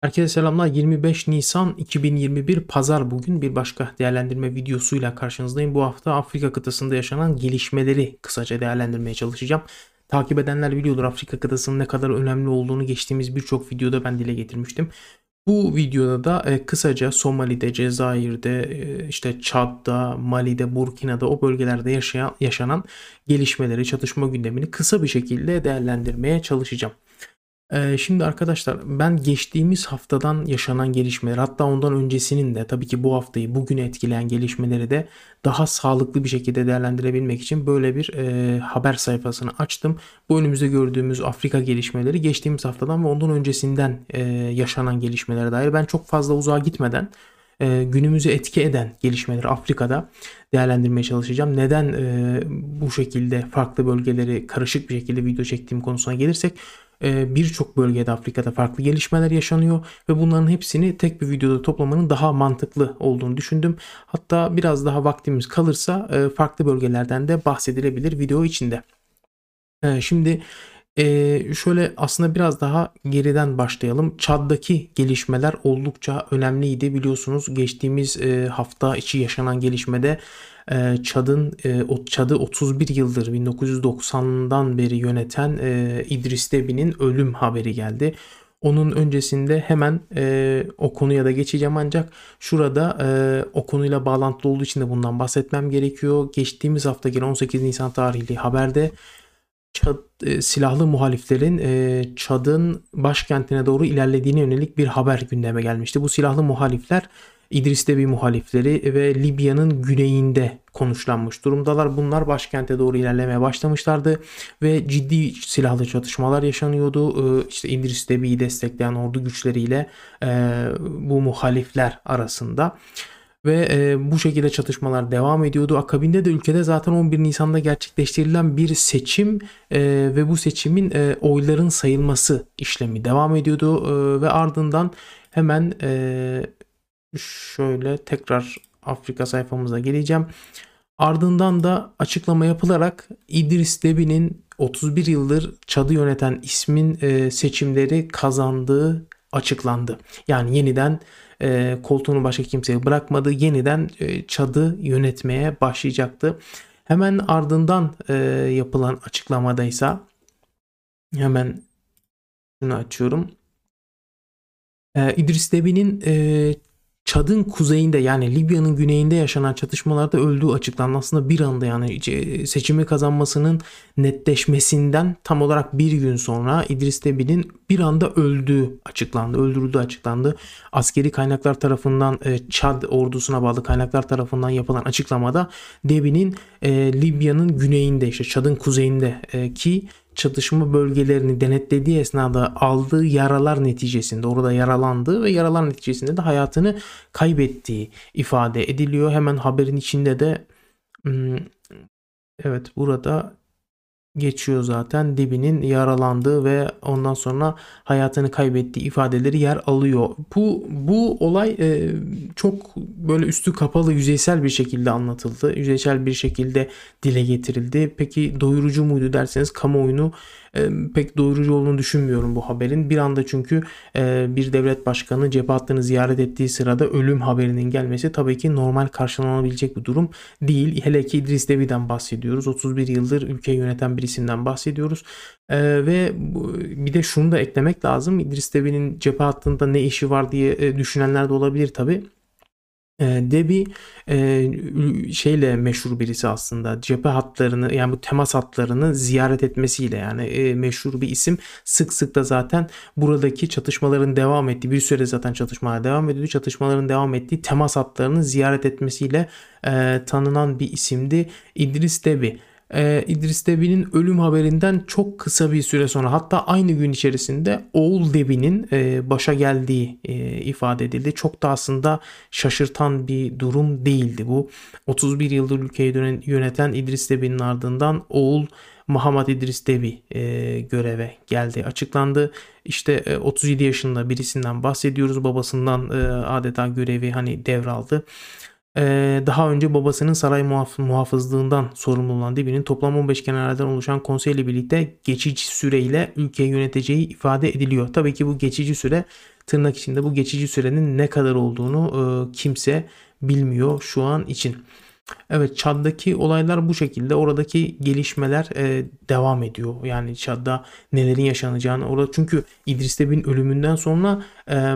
Herkese selamlar. 25 Nisan 2021 Pazar bugün bir başka değerlendirme videosuyla karşınızdayım. Bu hafta Afrika kıtasında yaşanan gelişmeleri kısaca değerlendirmeye çalışacağım. Takip edenler biliyordur Afrika kıtasının ne kadar önemli olduğunu geçtiğimiz birçok videoda ben dile getirmiştim. Bu videoda da e, kısaca Somali'de, Cezayir'de, e, işte Çad'da, Mali'de, Burkina'da o bölgelerde yaşayan, yaşanan gelişmeleri, çatışma gündemini kısa bir şekilde değerlendirmeye çalışacağım. Şimdi arkadaşlar ben geçtiğimiz haftadan yaşanan gelişmeler hatta ondan öncesinin de tabii ki bu haftayı bugün etkileyen gelişmeleri de daha sağlıklı bir şekilde değerlendirebilmek için böyle bir e, haber sayfasını açtım. Bu önümüzde gördüğümüz Afrika gelişmeleri geçtiğimiz haftadan ve ondan öncesinden e, yaşanan gelişmelere dair ben çok fazla uzağa gitmeden e, günümüzü etki eden gelişmeleri Afrika'da değerlendirmeye çalışacağım. Neden e, bu şekilde farklı bölgeleri karışık bir şekilde video çektiğim konusuna gelirsek birçok bölgede Afrika'da farklı gelişmeler yaşanıyor ve bunların hepsini tek bir videoda toplamanın daha mantıklı olduğunu düşündüm. Hatta biraz daha vaktimiz kalırsa e, farklı bölgelerden de bahsedilebilir video içinde. Ee, şimdi ee, şöyle aslında biraz daha geriden başlayalım. Çad'daki gelişmeler oldukça önemliydi. Biliyorsunuz geçtiğimiz e, hafta içi yaşanan gelişmede e, Çad'ın e, Çad'ı 31 yıldır 1990'dan beri yöneten e, İdris Debi'nin ölüm haberi geldi. Onun öncesinde hemen e, o konuya da geçeceğim ancak şurada e, o konuyla bağlantılı olduğu için de bundan bahsetmem gerekiyor. Geçtiğimiz hafta gelen 18 Nisan tarihli haberde Çad, e, silahlı muhaliflerin e, Çad'ın başkentine doğru ilerlediğine yönelik bir haber gündeme gelmişti. Bu silahlı muhalifler İdris Debi muhalifleri ve Libya'nın güneyinde konuşlanmış durumdalar. Bunlar başkente doğru ilerlemeye başlamışlardı ve ciddi silahlı çatışmalar yaşanıyordu. Ee, işte İdris Debi'yi destekleyen ordu güçleriyle e, bu muhalifler arasında ve e, bu şekilde çatışmalar devam ediyordu. Akabinde de ülkede zaten 11 Nisan'da gerçekleştirilen bir seçim e, ve bu seçimin e, oyların sayılması işlemi devam ediyordu e, ve ardından hemen e, şöyle tekrar Afrika sayfamıza geleceğim. Ardından da açıklama yapılarak İdris Debi'nin 31 yıldır Çad'ı yöneten ismin e, seçimleri kazandığı açıklandı. Yani yeniden e, koltuğunu başka kimseye bırakmadı. Yeniden e, Çad'ı yönetmeye başlayacaktı. Hemen ardından e, yapılan açıklamada ise hemen şunu açıyorum. E, İdris Debi'nin e, Çad'ın kuzeyinde yani Libya'nın güneyinde yaşanan çatışmalarda öldüğü açıklandı. Aslında bir anda yani seçimi kazanmasının netleşmesinden tam olarak bir gün sonra İdris Debi'nin bir anda öldüğü açıklandı. Öldürüldüğü açıklandı. Askeri kaynaklar tarafından e, Çad ordusuna bağlı kaynaklar tarafından yapılan açıklamada Debi'nin e, Libya'nın güneyinde işte Çad'ın kuzeyinde e, ki çatışma bölgelerini denetlediği esnada aldığı yaralar neticesinde orada yaralandığı ve yaralar neticesinde de hayatını kaybettiği ifade ediliyor. Hemen haberin içinde de hmm, evet burada geçiyor zaten dibinin yaralandığı ve ondan sonra hayatını kaybettiği ifadeleri yer alıyor. Bu bu olay e, çok böyle üstü kapalı yüzeysel bir şekilde anlatıldı. Yüzeysel bir şekilde dile getirildi. Peki doyurucu muydu derseniz kamuoyunu pek doyurucu olduğunu düşünmüyorum bu haberin. Bir anda çünkü bir devlet başkanı cephe hattını ziyaret ettiği sırada ölüm haberinin gelmesi tabii ki normal karşılanabilecek bir durum değil. Hele ki İdris Devi'den bahsediyoruz. 31 yıldır ülkeyi yöneten birisinden bahsediyoruz. Ve bir de şunu da eklemek lazım. İdris Devi'nin cephe hattında ne işi var diye düşünenler de olabilir tabii. E, Debi e, şeyle meşhur birisi aslında. Cephe hatlarını yani bu temas hatlarını ziyaret etmesiyle yani e, meşhur bir isim. Sık sık da zaten buradaki çatışmaların devam ettiği bir süre zaten çatışmalar devam ediyor çatışmaların devam ettiği temas hatlarını ziyaret etmesiyle e, tanınan bir isimdi. İdris Debi e, İdris Debi'nin ölüm haberinden çok kısa bir süre sonra hatta aynı gün içerisinde oğul Debi'nin e, başa geldiği e, ifade edildi. Çok da aslında şaşırtan bir durum değildi bu. 31 yıldır ülkeyi yöneten İdris Debi'nin ardından oğul Muhammed İdris Debi e, göreve geldi açıklandı. İşte e, 37 yaşında birisinden bahsediyoruz babasından e, adeta görevi hani devraldı. Ee, daha önce babasının saray muhaf- muhafızlığından sorumlu olan Dibi'nin toplam 15 generalden oluşan konseyle birlikte geçici süreyle ülkeyi yöneteceği ifade ediliyor. Tabii ki bu geçici süre tırnak içinde bu geçici sürenin ne kadar olduğunu e, kimse bilmiyor şu an için. Evet Çad'daki olaylar bu şekilde. Oradaki gelişmeler e, devam ediyor. Yani Çad'da nelerin yaşanacağını orada çünkü İdris Deb'in ölümünden sonra e,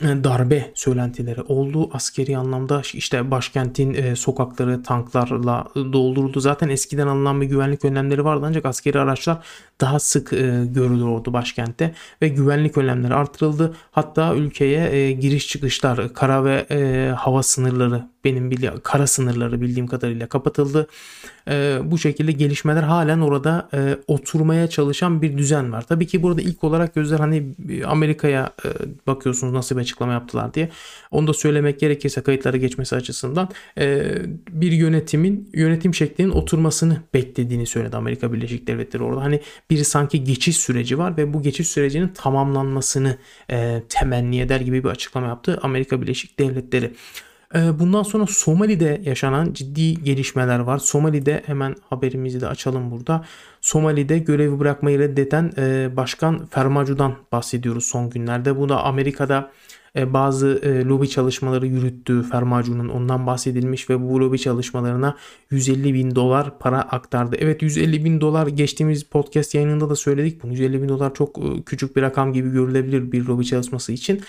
darbe söylentileri oldu. Askeri anlamda işte başkentin e, sokakları tanklarla dolduruldu. Zaten eskiden alınan bir güvenlik önlemleri vardı ancak askeri araçlar daha sık e, görülüyordu başkentte ve güvenlik önlemleri artırıldı. Hatta ülkeye e, giriş çıkışlar, kara ve e, hava sınırları benim bili kara sınırları bildiğim kadarıyla kapatıldı. E, bu şekilde gelişmeler halen orada e, oturmaya çalışan bir düzen var. Tabii ki burada ilk olarak gözler hani Amerika'ya e, bakıyorsunuz nasıl bir açıklama yaptılar diye. Onu da söylemek gerekirse kayıtlara geçmesi açısından e, bir yönetimin yönetim şeklinin oturmasını beklediğini söyledi Amerika Birleşik Devletleri orada. Hani bir sanki geçiş süreci var ve bu geçiş sürecinin tamamlanmasını e, temenni eder gibi bir açıklama yaptı Amerika Birleşik Devletleri. E, bundan sonra Somali'de yaşanan ciddi gelişmeler var. Somali'de hemen haberimizi de açalım burada. Somali'de görevi bırakmayı reddeden e, Başkan Fermacu'dan bahsediyoruz son günlerde. Bu da Amerika'da bazı e, lobi çalışmaları yürüttüğü Fermacu'nun ondan bahsedilmiş ve bu lobi çalışmalarına 150 bin dolar para aktardı. Evet 150 bin dolar geçtiğimiz podcast yayınında da söyledik. Bunu 150 bin dolar çok e, küçük bir rakam gibi görülebilir bir lobi çalışması için.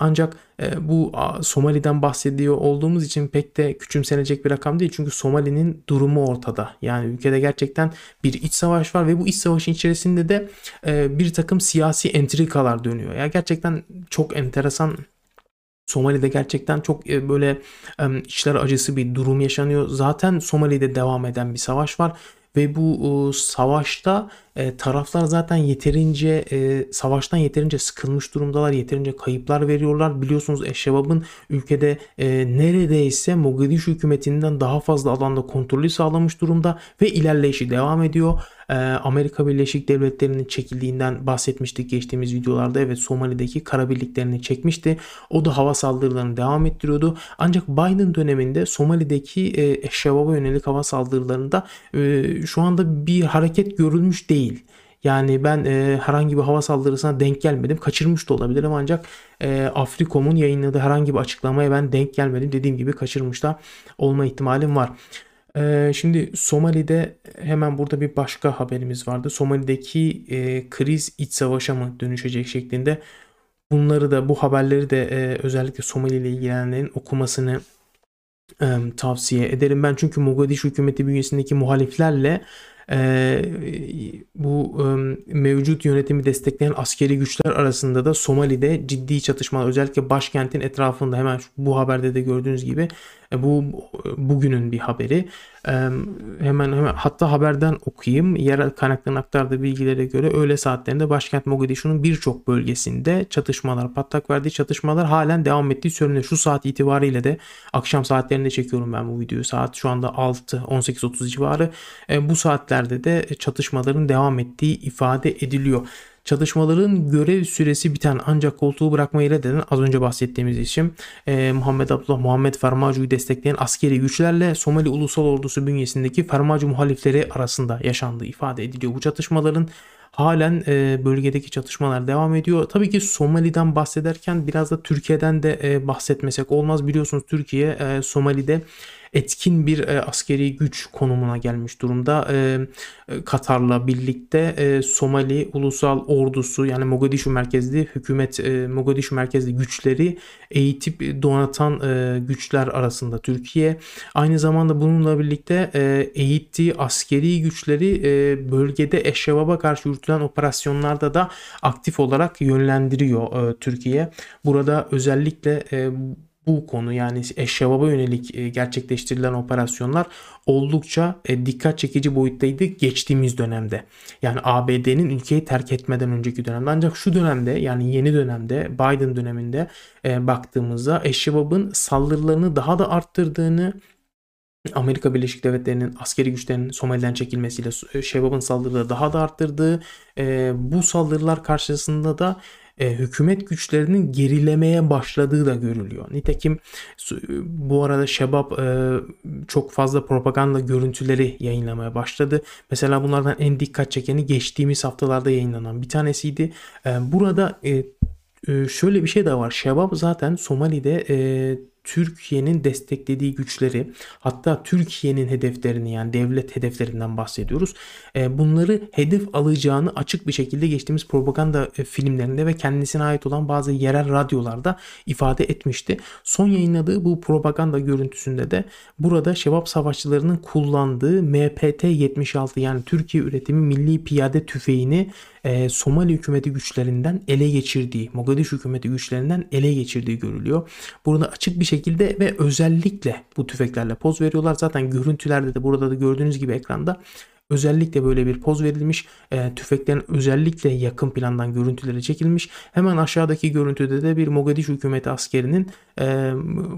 Ancak bu Somali'den bahsediyor olduğumuz için pek de küçümsenecek bir rakam değil. Çünkü Somali'nin durumu ortada. Yani ülkede gerçekten bir iç savaş var ve bu iç savaşın içerisinde de bir takım siyasi entrikalar dönüyor. Ya gerçekten çok enteresan Somali'de gerçekten çok böyle içler acısı bir durum yaşanıyor. Zaten Somali'de devam eden bir savaş var ve bu savaşta e, taraflar zaten yeterince e, savaştan yeterince sıkılmış durumdalar. Yeterince kayıplar veriyorlar. Biliyorsunuz Eşşebab'ın ülkede e, neredeyse Mogadishu hükümetinden daha fazla alanda kontrolü sağlamış durumda ve ilerleyişi devam ediyor. E, Amerika Birleşik Devletleri'nin çekildiğinden bahsetmiştik geçtiğimiz videolarda. Evet Somali'deki kara birliklerini çekmişti. O da hava saldırılarını devam ettiriyordu. Ancak Biden döneminde Somali'deki e, yönelik hava saldırılarında e, şu anda bir hareket görülmüş değil değil. Yani ben e, herhangi bir hava saldırısına denk gelmedim. Kaçırmış da olabilirim ancak e, Afrikom'un yayınladığı herhangi bir açıklamaya ben denk gelmedim. Dediğim gibi kaçırmış da olma ihtimalim var. E, şimdi Somali'de hemen burada bir başka haberimiz vardı. Somali'deki e, kriz iç savaşa mı dönüşecek şeklinde. Bunları da bu haberleri de e, özellikle Somali ile ilgilenenlerin okumasını e, tavsiye ederim. Ben çünkü Mogadishu hükümeti bünyesindeki muhaliflerle e, bu e, mevcut yönetimi destekleyen askeri güçler arasında da Somali'de ciddi çatışmalar özellikle başkentin etrafında hemen bu haberde de gördüğünüz gibi e, bu bugünün bir haberi. E, hemen hemen hatta haberden okuyayım. Yerel kaynakların aktardığı bilgilere göre öğle saatlerinde başkent Mogadishu'nun birçok bölgesinde çatışmalar, patlak verdiği çatışmalar halen devam ettiği söyleniyor. Şu saat itibariyle de akşam saatlerinde çekiyorum ben bu videoyu. Saat şu anda 6 18.30 civarı. E, bu saatlerde de çatışmaların devam ettiği ifade ediliyor. Çatışmaların görev süresi biten ancak koltuğu bırakmayı reddeden az önce bahsettiğimiz isim e, Muhammed Abdullah Muhammed Farmacu'yu destekleyen askeri güçlerle Somali Ulusal Ordusu bünyesindeki Farmacu muhalifleri arasında yaşandığı ifade ediliyor. Bu çatışmaların halen e, bölgedeki çatışmalar devam ediyor. Tabii ki Somali'den bahsederken biraz da Türkiye'den de e, bahsetmesek olmaz. Biliyorsunuz Türkiye e, Somali'de etkin bir e, askeri güç konumuna gelmiş durumda. E, e, Katar'la birlikte e, Somali Ulusal Ordusu yani Mogadishu merkezli hükümet e, Mogadishu merkezli güçleri eğitip donatan e, güçler arasında Türkiye. Aynı zamanda bununla birlikte e, eğittiği askeri güçleri e, bölgede Eşşebab'a karşı yürütülen operasyonlarda da aktif olarak yönlendiriyor e, Türkiye. Burada özellikle e, bu konu yani eşşebaba yönelik e, gerçekleştirilen operasyonlar oldukça e, dikkat çekici boyuttaydı geçtiğimiz dönemde. Yani ABD'nin ülkeyi terk etmeden önceki dönemde. Ancak şu dönemde yani yeni dönemde Biden döneminde e, baktığımızda eşşebabın saldırılarını daha da arttırdığını Amerika Birleşik Devletleri'nin askeri güçlerinin Somali'den çekilmesiyle Şebab'ın saldırıları daha da arttırdığı bu saldırılar karşısında da e, hükümet güçlerinin gerilemeye başladığı da görülüyor. Nitekim bu arada Şebap e, çok fazla propaganda görüntüleri yayınlamaya başladı. Mesela bunlardan en dikkat çekeni geçtiğimiz haftalarda yayınlanan bir tanesiydi. E, burada e, e şöyle bir şey de var. Şebap zaten Somali'de e, Türkiye'nin desteklediği güçleri hatta Türkiye'nin hedeflerini yani devlet hedeflerinden bahsediyoruz. E, bunları hedef alacağını açık bir şekilde geçtiğimiz propaganda e, filmlerinde ve kendisine ait olan bazı yerel radyolarda ifade etmişti. Son yayınladığı bu propaganda görüntüsünde de burada Şebap savaşçılarının kullandığı MPT-76 yani Türkiye üretimi milli piyade tüfeğini e, Somali hükümeti güçlerinden ele geçirdiği, Mogadishu hükümeti güçlerinden ele geçirdiği görülüyor. Burada açık bir şekilde ve özellikle bu tüfeklerle poz veriyorlar. Zaten görüntülerde de burada da gördüğünüz gibi ekranda özellikle böyle bir poz verilmiş. E, tüfeklerin özellikle yakın plandan görüntüleri çekilmiş. Hemen aşağıdaki görüntüde de bir Mogadishu hükümeti askerinin e,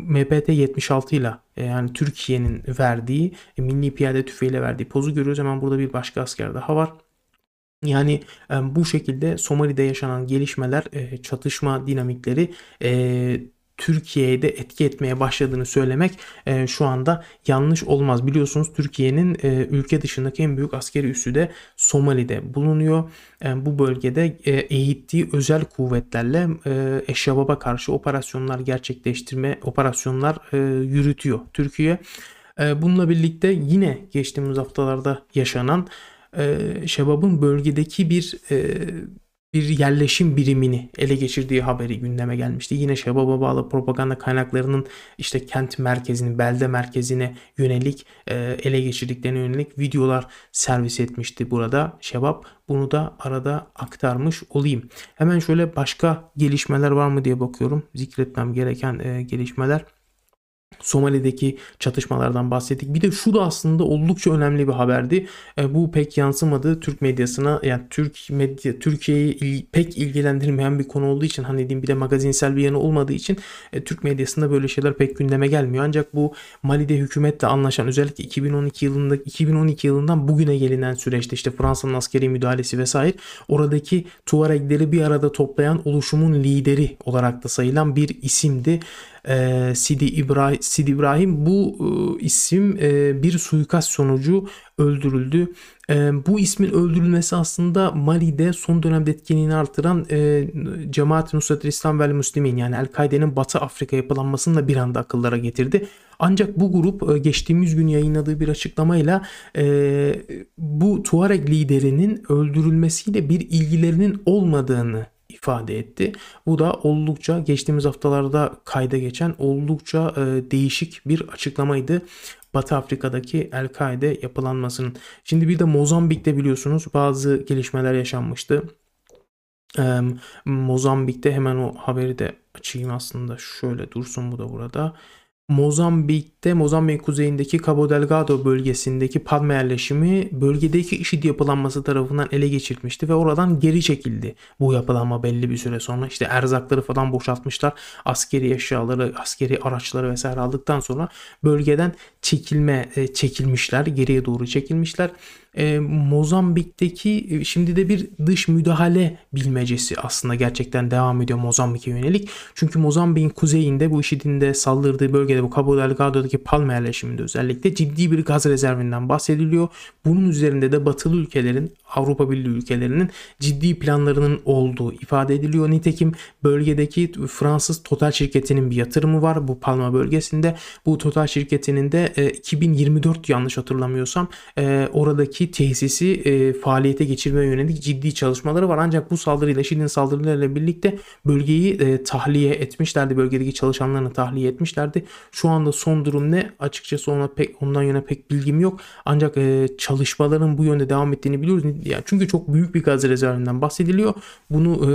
MPT-76 ile e, yani Türkiye'nin verdiği e, milli piyade tüfeğiyle verdiği pozu görüyoruz. Hemen burada bir başka asker daha var. Yani bu şekilde Somali'de yaşanan gelişmeler, çatışma dinamikleri e, Türkiye'ye de etki etmeye başladığını söylemek e, şu anda yanlış olmaz. Biliyorsunuz Türkiye'nin e, ülke dışındaki en büyük askeri üssü de Somali'de bulunuyor. E, bu bölgede e, eğittiği özel kuvvetlerle e, Eşşabab'a karşı operasyonlar gerçekleştirme, operasyonlar e, yürütüyor Türkiye. E, bununla birlikte yine geçtiğimiz haftalarda yaşanan e, Şebab'ın bölgedeki bir e, bir yerleşim birimini ele geçirdiği haberi gündeme gelmişti. Yine Şebab'a bağlı propaganda kaynaklarının işte kent merkezini, belde merkezine yönelik e, ele geçirdiklerine yönelik videolar servis etmişti burada Şebap. Bunu da arada aktarmış olayım. Hemen şöyle başka gelişmeler var mı diye bakıyorum. Zikretmem gereken e, gelişmeler. Somali'deki çatışmalardan bahsettik. Bir de şu da aslında oldukça önemli bir haberdi. E, bu pek yansımadı Türk medyasına. Yani Türk medya Türkiye'yi pek ilgilendirmeyen bir konu olduğu için hani diyeyim bir de magazinsel bir yanı olmadığı için e, Türk medyasında böyle şeyler pek gündeme gelmiyor. Ancak bu Mali'de hükümetle anlaşan özellikle 2012 yılında 2012 yılından bugüne gelinen süreçte işte Fransa'nın askeri müdahalesi vesaire oradaki Tuaregleri bir arada toplayan oluşumun lideri olarak da sayılan bir isimdi e, Sidi İbrahim, Sidi İbrahim bu e, isim e, bir suikast sonucu öldürüldü. E, bu ismin öldürülmesi aslında Mali'de son dönemde etkinliğini artıran e, Cemaat-i Nusrat İslam ve Müslimin yani El-Kaide'nin Batı Afrika yapılanmasını da bir anda akıllara getirdi. Ancak bu grup e, geçtiğimiz gün yayınladığı bir açıklamayla e, bu Tuareg liderinin öldürülmesiyle bir ilgilerinin olmadığını ifade etti. Bu da oldukça geçtiğimiz haftalarda kayda geçen oldukça e, değişik bir açıklamaydı. Batı Afrika'daki El-Kaide yapılanmasının. Şimdi bir de Mozambik'te biliyorsunuz bazı gelişmeler yaşanmıştı. Ee, Mozambik'te hemen o haberi de açayım aslında. Şöyle dursun bu da burada. Mozambik'te Mozambik kuzeyindeki Cabo Delgado bölgesindeki Palma yerleşimi bölgedeki IŞİD yapılanması tarafından ele geçirmişti ve oradan geri çekildi. Bu yapılanma belli bir süre sonra işte erzakları falan boşaltmışlar. Askeri eşyaları, askeri araçları vesaire aldıktan sonra bölgeden çekilme e, çekilmişler, geriye doğru çekilmişler e, Mozambik'teki e, şimdi de bir dış müdahale bilmecesi aslında gerçekten devam ediyor Mozambik'e yönelik. Çünkü Mozambik'in kuzeyinde bu IŞİD'in de saldırdığı bölgede bu Cabo Delgado'daki Palma yerleşiminde özellikle ciddi bir gaz rezervinden bahsediliyor. Bunun üzerinde de batılı ülkelerin Avrupa Birliği ülkelerinin ciddi planlarının olduğu ifade ediliyor. Nitekim bölgedeki Fransız Total şirketinin bir yatırımı var bu Palma bölgesinde. Bu Total şirketinin de e, 2024 yanlış hatırlamıyorsam e, oradaki tesisi e, faaliyete geçirmeye yönelik ciddi çalışmaları var. Ancak bu saldırıyla Şili'nin saldırılarıyla birlikte bölgeyi e, tahliye etmişlerdi. Bölgedeki çalışanlarını tahliye etmişlerdi. Şu anda son durum ne? Açıkçası ona pek ondan yana pek bilgim yok. Ancak e, çalışmaların bu yönde devam ettiğini biliyoruz. Yani çünkü çok büyük bir gaz rezervinden bahsediliyor. Bunu e,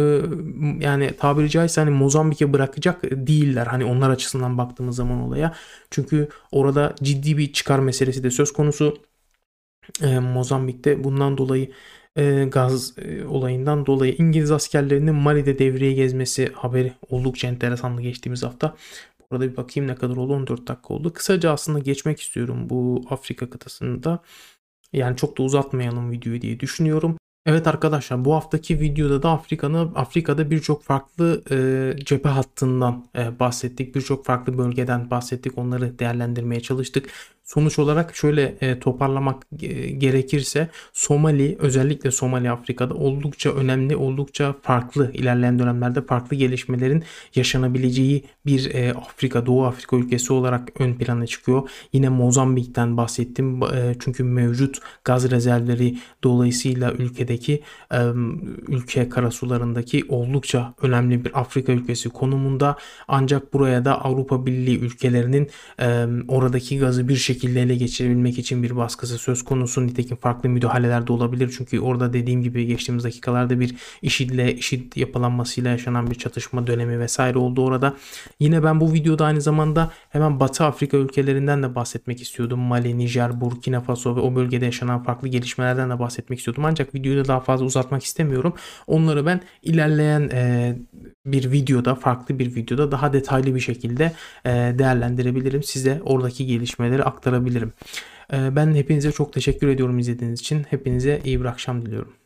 yani tabiri caizse hani Mozambik'e bırakacak değiller. Hani onlar açısından baktığımız zaman olaya. Çünkü orada ciddi bir çıkar meselesi de söz konusu e, Mozambik'te bundan dolayı e, gaz e, olayından dolayı İngiliz askerlerinin Mali'de devreye gezmesi haberi oldukça enteresanlı geçtiğimiz hafta. Burada bir bakayım ne kadar oldu 14 dakika oldu. Kısaca aslında geçmek istiyorum bu Afrika kıtasında. Yani çok da uzatmayalım videoyu diye düşünüyorum. Evet arkadaşlar bu haftaki videoda da Afrika'nın Afrika'da birçok farklı e, cephe hattından e, bahsettik. Birçok farklı bölgeden bahsettik. Onları değerlendirmeye çalıştık. Sonuç olarak şöyle e, toparlamak e, gerekirse Somali özellikle Somali Afrika'da oldukça önemli, oldukça farklı ilerleyen dönemlerde farklı gelişmelerin yaşanabileceği bir e, Afrika, Doğu Afrika ülkesi olarak ön plana çıkıyor. Yine Mozambik'ten bahsettim. Çünkü mevcut gaz rezervleri dolayısıyla ülkedeki ülke karasularındaki oldukça önemli bir Afrika ülkesi konumunda. Ancak buraya da Avrupa Birliği ülkelerinin oradaki gazı bir şekilde şekilde ele geçirebilmek için bir baskısı söz konusu. Nitekim farklı müdahaleler de olabilir. Çünkü orada dediğim gibi geçtiğimiz dakikalarda bir IŞİD'le IŞİD yapılanmasıyla yaşanan bir çatışma dönemi vesaire oldu orada. Yine ben bu videoda aynı zamanda hemen Batı Afrika ülkelerinden de bahsetmek istiyordum. Mali, Nijer, Burkina Faso ve o bölgede yaşanan farklı gelişmelerden de bahsetmek istiyordum. Ancak videoyu da daha fazla uzatmak istemiyorum. Onları ben ilerleyen e, bir videoda, farklı bir videoda daha detaylı bir şekilde e, değerlendirebilirim. Size oradaki gelişmeleri aktarabilirim. E, ben hepinize çok teşekkür ediyorum izlediğiniz için. Hepinize iyi bir akşam diliyorum.